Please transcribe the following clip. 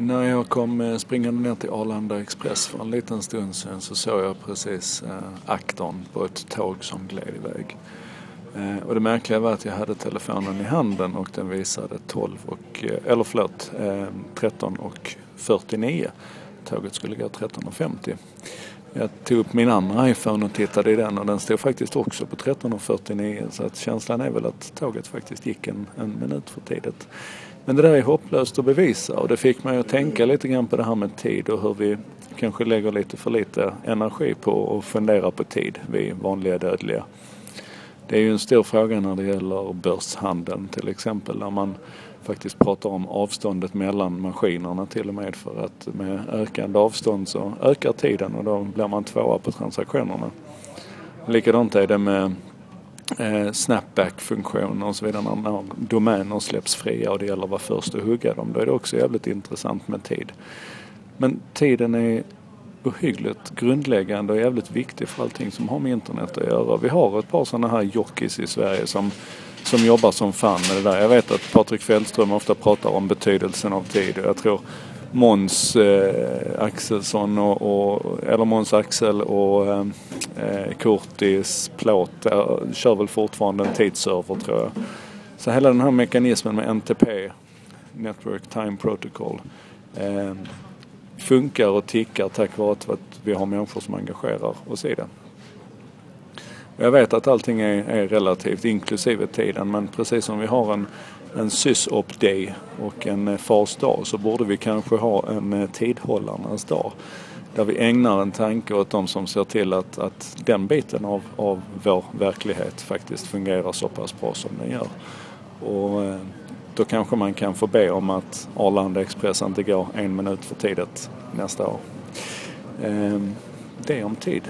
När jag kom eh, springande ner till Arlanda Express för en liten stund sedan så såg jag precis eh, aktorn på ett tåg som gled iväg. Eh, och det märkliga var att jag hade telefonen i handen och den visade 12 och, eh, eller förlåt, eh, 13 och 49. Tåget skulle gå 13.50. Jag tog upp min andra iPhone och tittade i den och den stod faktiskt också på 13.49 så att känslan är väl att tåget faktiskt gick en, en minut för tidigt. Men det där är hopplöst att bevisa och det fick mig att tänka lite grann på det här med tid och hur vi kanske lägger lite för lite energi på att fundera på tid, vi vanliga dödliga. Det är ju en stor fråga när det gäller börshandeln till exempel där man faktiskt pratar om avståndet mellan maskinerna till och med för att med ökande avstånd så ökar tiden och då blir man tvåa på transaktionerna. Likadant är det med eh, snapback-funktioner och så vidare när domäner släpps fria och det gäller att vara först att hugga dem. Då är det också jävligt intressant med tid. Men tiden är ohyggligt grundläggande och jävligt viktig för allting som har med internet att göra. Vi har ett par sådana här jockeys i Sverige som, som jobbar som fan med det där. Jag vet att Patrik Fällström ofta pratar om betydelsen av tid och jag tror Måns eh, Axelsson och, och, eller Måns Axel och eh, eh Kurtis Plåt äh, kör väl fortfarande en tidsserver tror jag. Så hela den här mekanismen med NTP, Network Time Protocol, eh, funkar och tickar tack vare att vi har människor som engagerar oss i det. Jag vet att allting är, är relativt, inklusive tiden, men precis som vi har en, en sys-op day och en eh, fars dag så borde vi kanske ha en eh, tidhållarnas dag. Där vi ägnar en tanke åt de som ser till att, att den biten av, av vår verklighet faktiskt fungerar så pass bra som den gör. Och eh, då kanske man kan få be om att Arlanda Express inte går en minut för tidigt nästa år. Ehm, det är om tid.